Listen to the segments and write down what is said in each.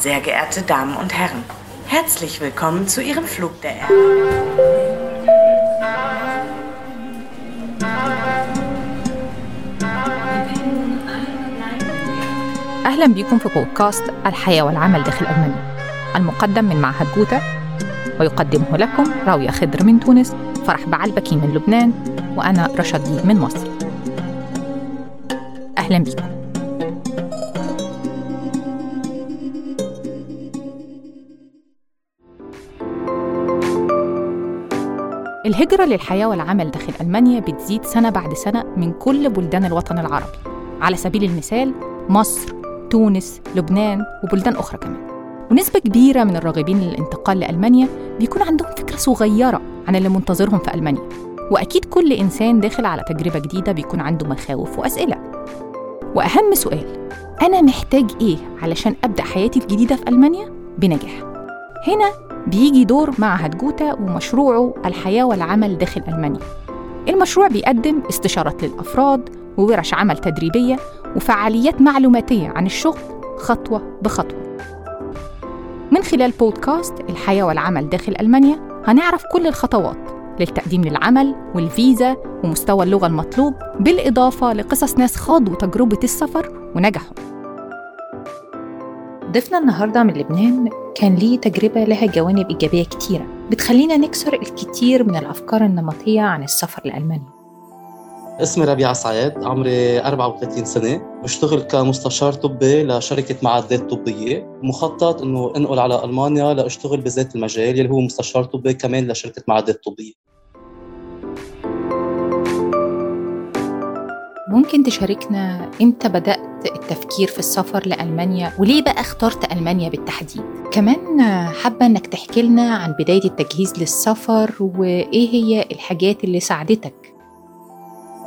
Sehr geehrte Damen und Herren, herzlich willkommen zu Ihrem Flug der Erde. أهلا بكم في بودكاست الحياة والعمل داخل ألمانيا المقدم من معهد جوتا ويقدمه لكم راوية خضر من تونس فرح بعلبكي من لبنان وأنا رشدي من مصر أهلا بكم الهجرة للحياة والعمل داخل ألمانيا بتزيد سنة بعد سنة من كل بلدان الوطن العربي. على سبيل المثال مصر، تونس، لبنان وبلدان أخرى كمان. ونسبة كبيرة من الراغبين للانتقال لألمانيا بيكون عندهم فكرة صغيرة عن اللي منتظرهم في ألمانيا. وأكيد كل إنسان داخل على تجربة جديدة بيكون عنده مخاوف وأسئلة. وأهم سؤال أنا محتاج إيه علشان أبدأ حياتي الجديدة في ألمانيا؟ بنجاح. هنا بيجي دور معهد جوتا ومشروعه الحياة والعمل داخل ألمانيا. المشروع بيقدم استشارات للأفراد وورش عمل تدريبية وفعاليات معلوماتية عن الشغل خطوة بخطوة. من خلال بودكاست الحياة والعمل داخل ألمانيا هنعرف كل الخطوات للتقديم للعمل والفيزا ومستوى اللغة المطلوب بالإضافة لقصص ناس خاضوا تجربة السفر ونجحوا ضيفنا النهاردة من لبنان كان ليه تجربة لها جوانب إيجابية كتيرة بتخلينا نكسر الكثير من الأفكار النمطية عن السفر لألمانيا. اسمي ربيع سعيد عمري 34 سنة بشتغل كمستشار طبي لشركة معدات طبية مخطط إنه أنقل على ألمانيا لأشتغل بذات المجال يلي هو مستشار طبي كمان لشركة معدات طبية. ممكن تشاركنا إمتى بدأت التفكير في السفر لألمانيا وليه بقى اخترت ألمانيا بالتحديد؟ كمان حابة إنك تحكي لنا عن بداية التجهيز للسفر وإيه هي الحاجات اللي ساعدتك؟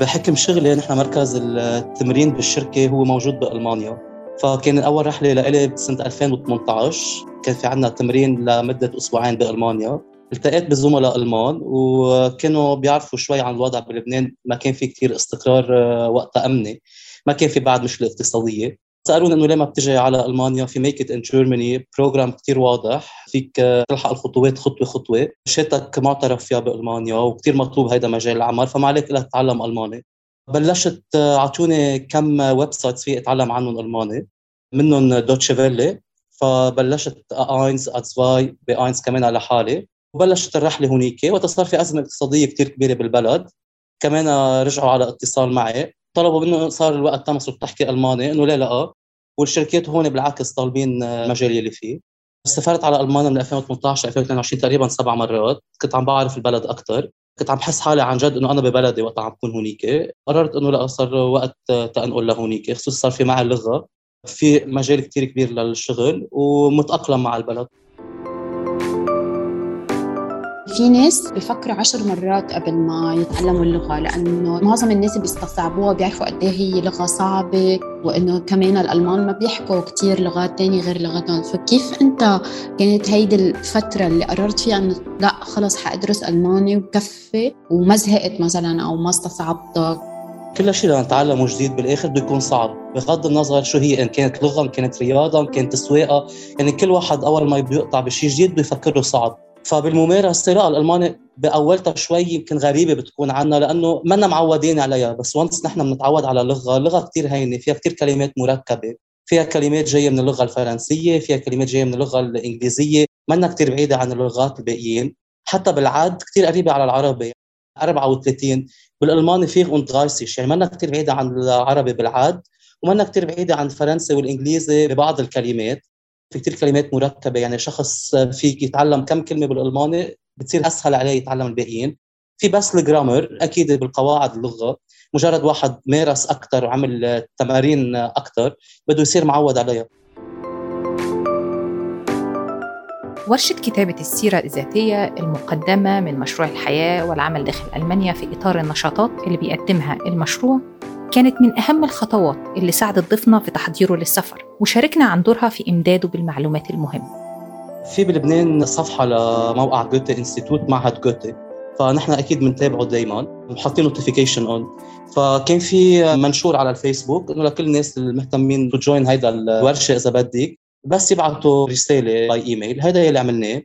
بحكم شغلي نحن مركز التمرين بالشركة هو موجود بألمانيا. فكان اول رحلة لإلي بسنة 2018 كان في عندنا تمرين لمدة أسبوعين بألمانيا. التقيت بزملاء المان وكانوا بيعرفوا شوي عن الوضع بلبنان. ما كان في كثير استقرار آه، وقتها أمني. ما كان في بعد مشكلة اقتصادية. سألوني إنه ليه ما بتجي على ألمانيا؟ في Make it in Germany program كثير واضح. فيك تلحق الخطوات خطوة خطوة. شهادتك معترف فيها بألمانيا وكثير مطلوب هذا مجال العمل فما عليك إلا تتعلم ألماني. بلشت أعطوني كم websites في أتعلم عنهم ألماني منهم Deutsche Welle. فبلشت A eins A zwei B eins كمان على حالي. وبلشت الرحلة هونيك وقت صار في أزمة اقتصادية كثير كبيرة بالبلد كمان رجعوا على اتصال معي طلبوا منه صار الوقت تم صرت تحكي ألماني إنه لا لا؟ والشركات هون بالعكس طالبين المجال يلي فيه. سافرت على ألمانيا من 2018 ل 2022 تقريبا سبع مرات كنت عم بعرف البلد أكثر كنت عم بحس حالي عن جد إنه أنا ببلدي وقت عم بكون هونيك قررت إنه لا صار وقت تنقل لهونيك خصوصا صار في معي اللغة في مجال كثير كبير للشغل ومتأقلم مع البلد. في ناس بفكروا عشر مرات قبل ما يتعلموا اللغة لأنه معظم الناس بيستصعبوها بيعرفوا قد إيه هي لغة صعبة وإنه كمان الألمان ما بيحكوا كتير لغات تانية غير لغتهم فكيف أنت كانت هيدي الفترة اللي قررت فيها إنه لأ خلص حأدرس ألماني وكفي وما زهقت مثلا أو ما استصعبتك؟ كل شيء نتعلمه جديد بالآخر بده يكون صعب. بغض النظر شو هي إن كانت لغة إن كانت رياضة إن كانت سواقة يعني كل واحد أول ما بده يقطع بشيء جديد بده يفكر له صعب. فبالممارسه لا الألماني بأولتها شوي يمكن غريبة بتكون عنا لأنه منا معودين عليها بس وانس نحن بنتعود على اللغة اللغة كثير هينة فيها كثير كلمات مركبة فيها كلمات جاية من اللغة الفرنسية فيها كلمات جاية من اللغة الإنجليزية منا كثير بعيدة عن اللغات الباقيين حتى بالعد كثير قريبة على العربي 34 بالألماني في und 30 يعني منا كثير بعيدة عن العربي بالعد ومنا كثير بعيدة عن الفرنسي والإنجليزي ببعض الكلمات. في كثير كلمات مركبه يعني شخص فيك يتعلم كم كلمة بالألماني بتصير أسهل عليه يتعلم الباقيين. في بس الجرامر أكيد بالقواعد اللغة. مجرد واحد مارس أكثر وعمل تمارين أكثر بده يصير معود عليها. ورشة كتابة السيرة الذاتية المقدمة من مشروع الحياة والعمل داخل ألمانيا في إطار النشاطات اللي بيقدمها المشروع كانت من أهم الخطوات اللي ساعدت ضيفنا في تحضيره للسفر وشاركنا عن دورها في إمداده بالمعلومات المهمة. في بلبنان صفحة لموقع Goethe Institut معهد Goethe فنحن أكيد بنتابعه دائما وحاطين notification on فكان في منشور على الفيسبوك إنه لكل الناس المهتمين to join هيدا الورشة إذا بدك بس يبعثوا رسالة by email هذا اللي عملناه.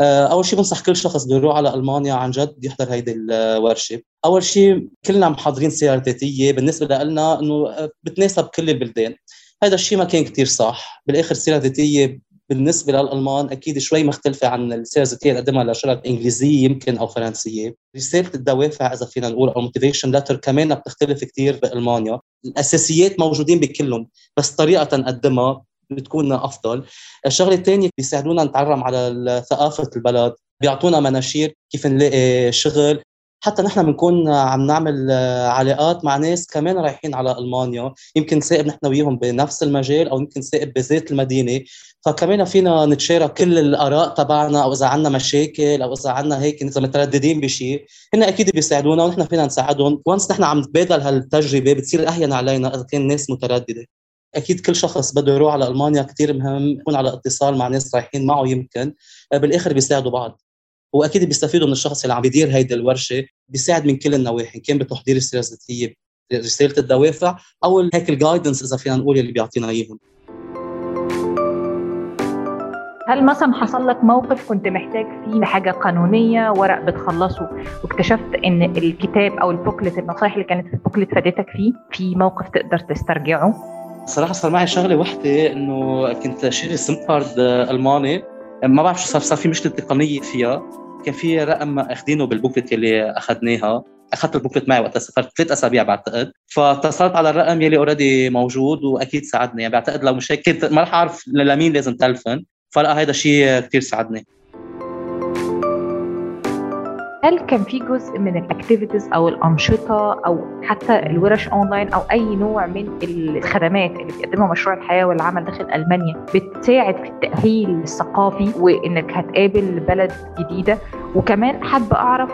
أول شيء بنصح كل شخص بده يروح على ألمانيا عن جد يحضر هيدي الورشة. أول شيء كلنا محضرين سيرة ذاتيه بالنسبة لنا إنه بتناسب كل البلدان. هذا الشيء ما كان كتير صح. بالآخر السيره الذاتيه بالنسبة للألمان أكيد شوي مختلفة عن السيره الذاتية اللي قدمها لشرط إنجليزية يمكن أو فرنسية. رسالة الدوافع إذا فينا نقول أو موتيفيشن لتر كمان بتختلف كثير بألمانيا. الأساسيات موجودين بكلهم بس طريقة نقدمها بتكون أفضل. الشغلة الثانية بيساعدونا نتعرم على ثقافة البلد بيعطونا مناشير كيف نلاقي شغل. حتى نحن بنكون عم نعمل علاقات مع ناس كمان رايحين على ألمانيا يمكن نسائب نحن وياهم بنفس المجال أو يمكن نسائب بذات المدينة. فكمان فينا نتشارك كل الآراء تبعنا أو إذا عندنا مشاكل أو إذا عندنا هيك إذا مترددين بشيء هن أكيد بيساعدونا ونحن فينا نساعدهم. وانس نحن عم نتبادل هالتجربة بتصير أهين علينا إذا كان ناس مترددة. أكيد كل شخص بده يروح على ألمانيا كثير مهم يكون على اتصال مع ناس رايحين معه يمكن. بالآخر بيساعدوا بعض. واكيد بيستفيدوا من الشخص اللي عم بيدير هيدي الورشة بيساعد من كل النواحي كان بتحضير السيره الذاتيه رسالة الدوافع أو هيك ال guidance إذا فينا نقول اللي بيعطينا إياهم. هل مثلا حصل لك موقف كنت محتاج فيه حاجة قانونية ورق بتخلصه واكتشفت إن الكتاب أو ال booklet النصائح اللي كانت في ال booklet فادتك فيه في موقف تقدر تسترجعه؟ صراحة صار معي شغلة وحدة إنه كنت شاري SIM card ألماني. ما بعرف شو صار صار في مشكلة تقنية فيها. كان في رقم اخذينه بال booklet اللي اخذناها اخذت ال booklet معي وقتها سافرت ثلاث أسابيع بعتقد. فاتصلت على الرقم يلي already موجود وأكيد ساعدني. يعني بعتقد لو مش هيك ما رح أعرف لمين لازم تلفن فلا هذا الشيء كثير ساعدني. هل كان في جزء من ال activities أو الأنشطة أو حتى الورش اونلاين أو أي نوع من الخدمات اللي بيقدمها مشروع الحياة والعمل داخل ألمانيا بتساعد في التأهيل الثقافي وإنك هتقابل بلد جديدة؟ وكمان حابة أعرف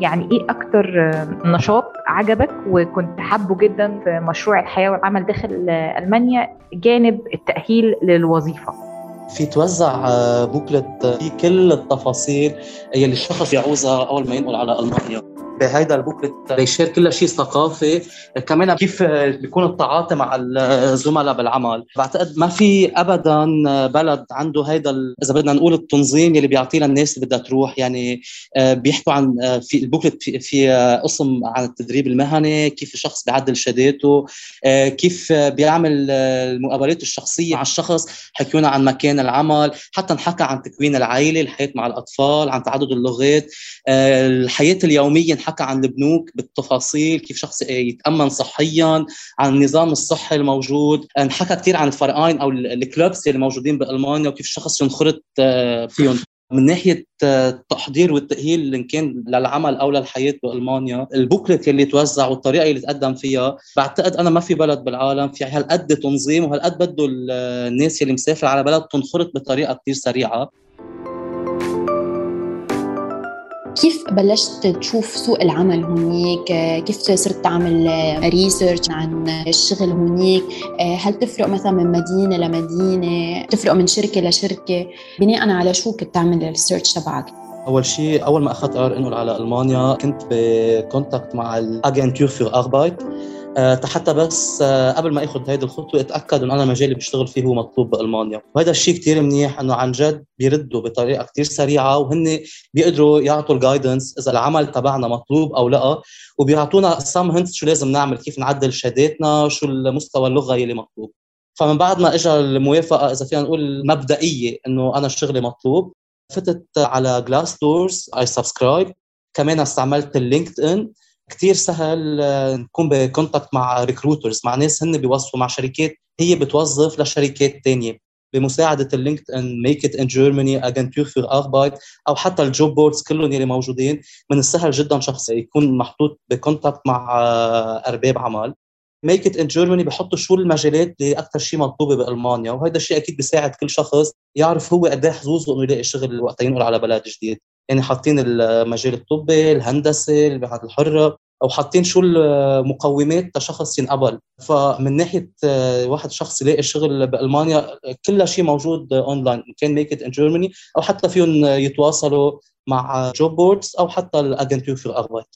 يعني إيه أكتر نشاط عجبك وكنت حابه جدا في مشروع الحياة والعمل داخل ألمانيا جانب التأهيل للوظيفة؟ في توزع بوكلت في كل التفاصيل يلي الشخص يعوزها أول ما ينقل على ألمانيا. بهيدا البوكلت بيشير كل شيء ثقافي كمان كيف بيكون التعاطي مع الزملاء بالعمل. بعتقد ما في ابدا بلد عنده هيدا إذا بدنا نقول التنظيم يلي بيعطينا الناس اللي بدها تروح. يعني آه، بيحكوا عن آه، في البوكلت في, في قسم عن التدريب المهني كيف الشخص بيعدل شهاداته آه، كيف بيعمل المقابلات الشخصية مع الشخص. حكيونا عن مكان العمل حتى نحكى عن تكوين العائلة الحياة مع الأطفال عن تعدد اللغات الحياة اليومية. حكى عن البنوك بالتفاصيل كيف شخص يتأمن صحيا عن النظام الصحي الموجود. انحكى كثير عن الفرقين أو الكلوبس اللي موجودين بألمانيا وكيف الشخص ينخرط آه، فيهم. من ناحية التحضير والتأهيل ان كان للعمل أو للحياة بألمانيا البوكلت اللي توزع والطريقة اللي تقدم فيها بعتقد أنا ما في بلد بالعالم في هالقد تنظيم وهالقد بده الناس اللي مسافر على بلد تنخرط بطريقة كثير سريعة. كيف بلشت تشوف سوق العمل هونيك كيف صرت تعمل research عن الشغل هونيك هل تفرق مثلا من مدينة لمدينة؟ تفرق من شركة لشركة؟ بناء على شو كنت تعمل ال research تبعك؟ أول شيء أول ما أخذت قرار إنه على ألمانيا كنت ب contact مع ال Agentur für Arbeit حتى بس آه، قبل ما اخذ هيدي الخطوة أتأكد إنه أنا المجال اللي بشتغل فيه هو مطلوب بألمانيا. وهذا الشيء كثير منيح إنه عن جد بيردوا بطريقة كثير سريعة وهن بيقدروا يعطوا ال guidance إذا العمل تبعنا مطلوب أو لأ وبيعطونا some hint شو لازم نعمل كيف نعدل شهاداتنا شو المستوى اللغة اللي مطلوب. فمن بعد ما اجى الموافقة إذا فينا نقول المبدئيه إنه أنا شغلي مطلوب فتت على Glassdoor I subscribe كمان استعملت ال LinkedIn كثير سهل آه، نكون ب contact مع recruiters مع ناس هن بيوظفوا مع شركات هي بتوظف لشركات ثانية بمساعدة ال LinkedIn Make it in Germany Agentur für Arbeit أو حتى ال job boards كلهم اللي موجودين. من السهل جدا شخص يكون محطوط ب contact مع آه، أرباب عمل Make it in Germany بحطوا شو المجالات اللي أكثر شيء مطلوبة بألمانيا وهذا الشيء أكيد بيساعد كل شخص يعرف هو قد إيه حظوظه انه يلاقي شغل وقت ينقل على بلد جديد. يعني حاطين المجال الطبي الهندسة المهن الحرة أو حاطين شو المقومات لشخص ينقبل. فمن ناحية آه، واحد شخص يلاقي شغل بألمانيا كل شيء موجود اونلاين كان Make it in Germany أو حتى فيهم يتواصلوا مع job boards أو حتى ال Agentur für Arbeit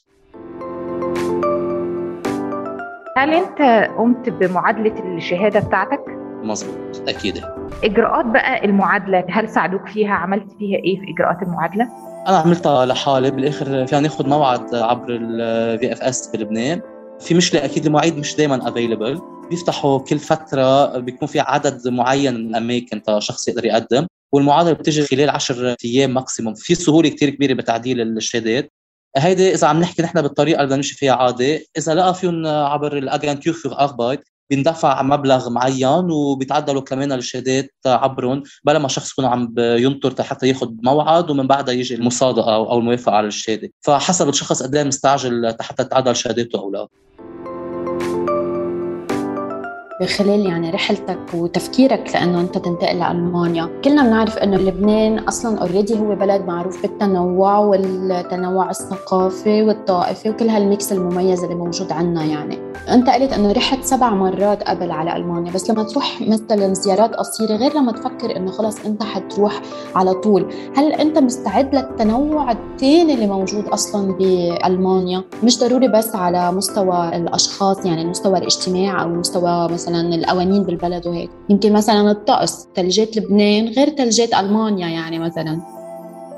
هل أنت قمت بمعادلة الشهادة بتاعتك؟ مزبوط أكيد. إجراءات بقى المعادلة هل ساعدوك فيها؟ عملت فيها إيه في إجراءات المعادلة؟ أنا عملتها لحالي. بالآخر فينا ناخذ موعد عبر ال VFS بلبنان. في مشكلة أكيد المواعيد مش دائما available بيفتحوا كل فترة بيكون في عدد معين من الأماكن شخص يقدر يقدم. والمعادلة بتجي خلال 10 أيام maximum في سهولة كثير كبيرة بتعديل الشهادات. هيدي إذا عم نحكي نحن بالطريقة اللي بدنا نمشي فيها عادي. إذا لقى فيهم عبر ال Agentur für Arbeit بيندفع مبلغ معين وبيتعدلوا كمان الشهادات عبرهم بلا ما شخص يكون عم ينطر حتى ياخذ موعد ومن بعدها يجي المصادقة أو الموافقة على الشهادة. فحسب الشخص قد إيه مستعجل حتى تعدل شهادته أو لا. بخلال يعني رحلتك وتفكيرك لأنه أنت تنتقل لألمانيا، كلنا بنعرف إنه لبنان أصلا already هو بلد معروف بالتنوع والتنوع الثقافي والطائفي وكل هال mix المميز اللي موجود عنا يعني. انت قلت إنه رحت سبع مرات قبل على ألمانيا، بس لما تروح مثلا زيارات قصيرة غير لما تفكر إنه خلص أنت حتروح على طول، هل أنت مستعد للتنوع الثاني اللي موجود أصلا بألمانيا؟ مش ضروري بس على مستوى الأشخاص يعني المستوى الاجتماعي أو مستوى مثلا مثلا القوانين بالبلد وهيك. يمكن مثلا الطقس ثلجات لبنان غير ثلجات ألمانيا يعني مثلا.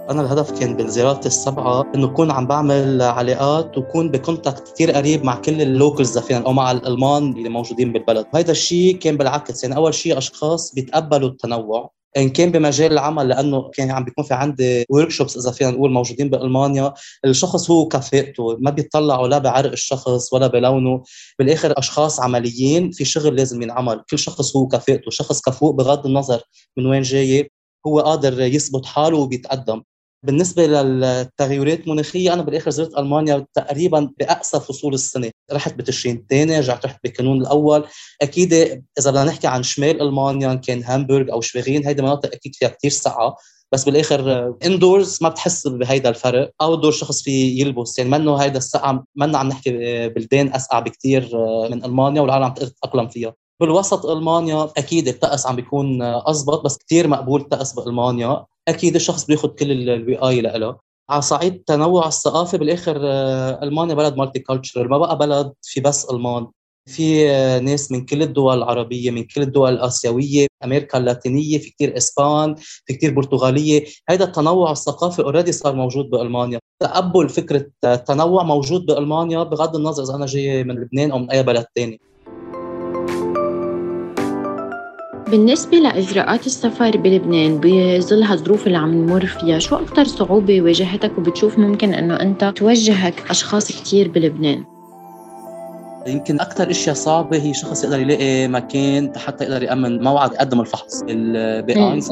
أنا الهدف كان بالزيارات السبعة إنه أكون عم بعمل علاقات وكون ب contact كثير قريب مع كل ال locals فينا أو مع الألمان اللي موجودين بالبلد. هذا الشيء كان بالعكس يعني أول شيء أشخاص بيتقبلوا التنوع. إن كان بمجال العمل لأنه كان عم بيكون في عندي workshops إذا فينا نقول موجودين بألمانيا. الشخص هو كفاءته ما بيطلعوا لا بعرق الشخص ولا بلونه. بالآخر أشخاص عمليين في شغل لازم ينعمل. كل شخص هو كفاءته شخص كفوء بغض النظر من وين جاي هو قادر يثبت حاله وبيتقدم. بالنسبة للتغيرات المناخية أنا بالآخر زرت ألمانيا تقريبا بأقصى فصول السنة رحت بتشرين الثاني رجعت رحت بكانون الأول. أكيد إذا بدنا نحكي عن شمال ألمانيا كان هامبورغ أو شفيغين هيدي مناطق أكيد فيها كثير سقعه بس بالآخر indoors ما بتحس بهيدا الفرق. outdoor شخص في يلبس. يعني منه هيدا السقعه منا عم نحكي بلدان أسقع بكثير من ألمانيا والعالم عم تتاقلم فيها. بالوسط ألمانيا أكيد الطقس عم بيكون اضبط بس كثير مقبول الطقس بألمانيا. أكيد الشخص بياخذ كل الوقاية لها على صعيد التنوع الثقافي بالآخر آه، ألمانيا بلد multiculture ما بقى بلد في بس ألمان. في آه، ناس من كل الدول العربية من كل الدول الآسيوية أمريكا اللاتينية في كثير إسبان في كثير برتغالية. هذا التنوع الثقافي already صار موجود بألمانيا. تقبل فكرة التنوع موجود بألمانيا بغض النظر إذا أنا جاي من لبنان أو من أي بلد ثاني بالنسبة لإجراءات السفر بلبنان بظل هالظروف اللي عم نمر فيها شو أكثر صعوبة واجهتك وبتشوف ممكن إنه أنت توجهك أشخاص كثير بلبنان؟ يمكن أكثر إشياء صعبة هي شخص يقدر يلاقي مكان حتى يقدر يأمن موعد يقدم الفحص. البيانس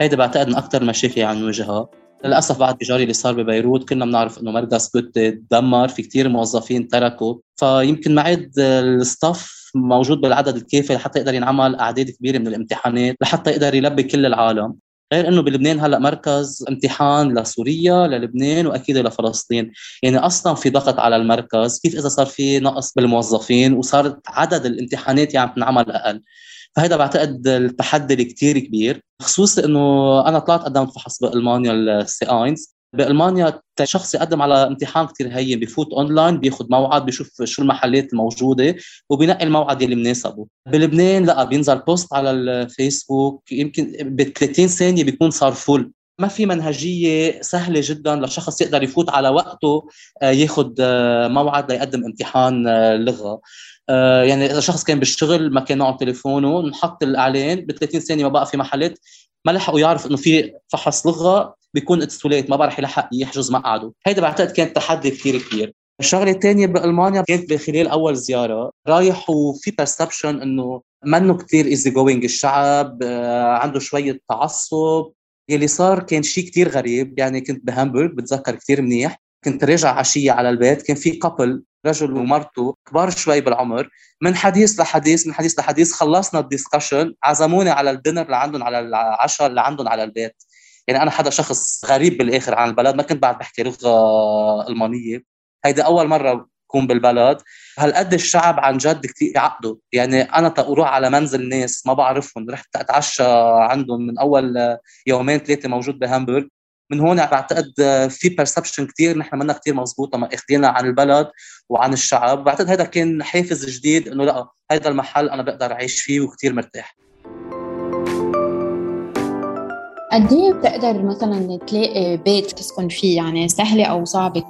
هيدا بعتقد من أكثر المشاكل عم نواجهها. للأسف بعد انفجار اللي صار ببيروت كلنا بنعرف إنه مركز كوت تدمر في كثير موظفين تركوا. فيمكن معد ال staff موجود بالعدد الكافي لحتى يقدر ينعمل أعداد كبيرة من الامتحانات لحتى يقدر يلبي كل العالم. غير إنه بلبنان هلأ مركز امتحان لسوريا للبنان وأكيد لفلسطين. يعني أصلا في ضغط على المركز كيف إذا صار في نقص بالموظفين وصار عدد الامتحانات يعني تنعمل أقل. فهذا بعتقد التحدي الكثير كبير خصوصي إنه أنا طلعت قدمت فحص بألمانيا السي اينز بألمانيا شخص يقدم على امتحان كثير هين بفوت أونلاين بياخذ موعد بيشوف شو المحلات الموجودة وبينقي الموعد اللي مناسبه بلبنان لا بينزل post على الفيسبوك يمكن ب 30 ثانية بيكون صار full ما في منهجية سهلة جدا لشخص يقدر يفوت على وقته آه، ياخذ آه، موعد ليقدم امتحان آه، لغة. يعني إذا شخص كان بالشغل ما كان معه تليفونه نحط الإعلان ب 30 ثانية ما بقى في محلات ما لحقوا يعرف إنه في فحص لغة بيكون ات ما رح يلحق يحجز مقعده. هيدا بعتقد كان تحدي كثير كبير. الشغلة الثانية بألمانيا كانت بخلال أول زيارة رايح وفي perception إنه منه كثير easy going الشعب آه، عنده شوية تعصب. يلي صار كان شيء كثير غريب. يعني كنت بهامبورغ بتذكر كثير منيح. كنت راجع عشية على البيت كان في couple رجل ومرته كبار شوي بالعمر. من حديث لحديث من حديث لحديث خلصنا ال discussion عزموني على ال dinner اللي عندهم على العشاء اللي عندهم على البيت. يعني أنا حدا شخص غريب بالآخر عن البلد ما كنت بعد بحكي لغة ألمانية. هيدي أول مرة بكون بالبلد. هالقد الشعب عن جد كثير بعقدوا يعني أنا أروح على منزل ناس ما بعرفهم رحت أتعشى عندهم من أول يومين ثلاثة موجود بهامبورغ. من هون بعتقد في بيرسبشن كثير نحن منا كثير مضبوطه ما أخذينها عن البلد وعن الشعب. بعتقد هذا كان حافز جديد إنه لأ هذا المحل أنا بقدر أعيش فيه وكثير مرتاح. قد إيه بتقدر مثلا تلاقي بيت تسكن فيه؟ يعني سهله أو صعبه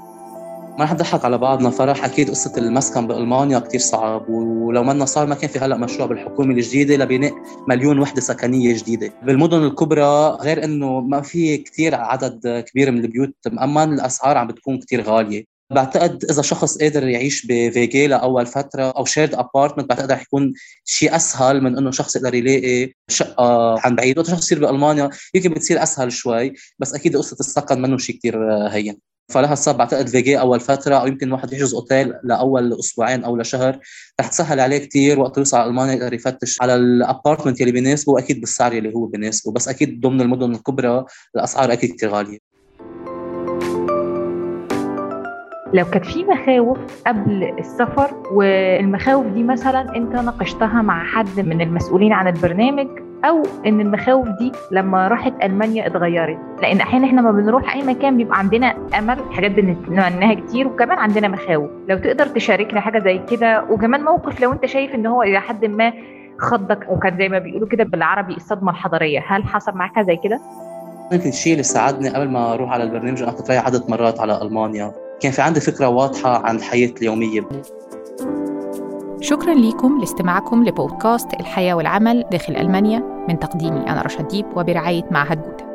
ما رح نضحك على بعضنا فرح. أكيد قصة المسكن بألمانيا كثير صعب ولو منا صار ما كان في هلأ مشروع بالحكومة الجديدة لبناء مليون وحدة سكنية جديدة. بالمدن الكبرى غير إنه ما في كثير عدد كبير من البيوت مأمن الأسعار عم بتكون كثير غالية. بعتقد إذا شخص قادر يعيش ب WG لأول فترة أو shared apartment بعتقد رح يكون شيء أسهل من إنه شخص يقدر يلاقي شقة عن بعيد. وقت شخص يصير بألمانيا يمكن بتصير أسهل شوي بس أكيد قصه السكن منه شيء كثير هين. فلها السبب بعتقد WG أول فترة أو يمكن واحد يحجز أوتيل لأول أسبوعين أو لشهر. رح تسهل عليه كثير وقت يوصل على ألمانيا يقدر يفتش على الأبارتمنت اللي بيناسبه وأكيد بالسعر اللي هو بيناسبه بس أكيد ضمن المدن الكبرى الأسعار أكيد كثير غالية. لو كانت في مخاوف قبل السفر والمخاوف دي مثلا أنت ناقشتها مع حد من المسؤولين عن البرنامج أو إن المخاوف دي لما راحت ألمانيا اتغيرت. لأن أحيانا إحنا ما بنروح أي مكان بيبقى عندنا أمل حاجات بنتمناها كتير وكمان عندنا مخاوف. لو تقدر تشاركنا حاجة زي كده وكمان موقف لو أنت شايف إن هو إلى حد ما خضك أو كان زي ما بيقولوا كده بالعربي الصدمة الحضارية هل حصل معاك زي كده؟ يمكن الشيء اللي ساعدني قبل ما أروح على البرنامج أنا كنت عدة مرات على ألمانيا. كان في عندي فكرة واضحة عن الحياة اليومية. شكرا لكم لاستماعكم لبودكاست الحياة والعمل داخل ألمانيا. من تقديمي أنا رشا ديب وبرعاية معهد جودة.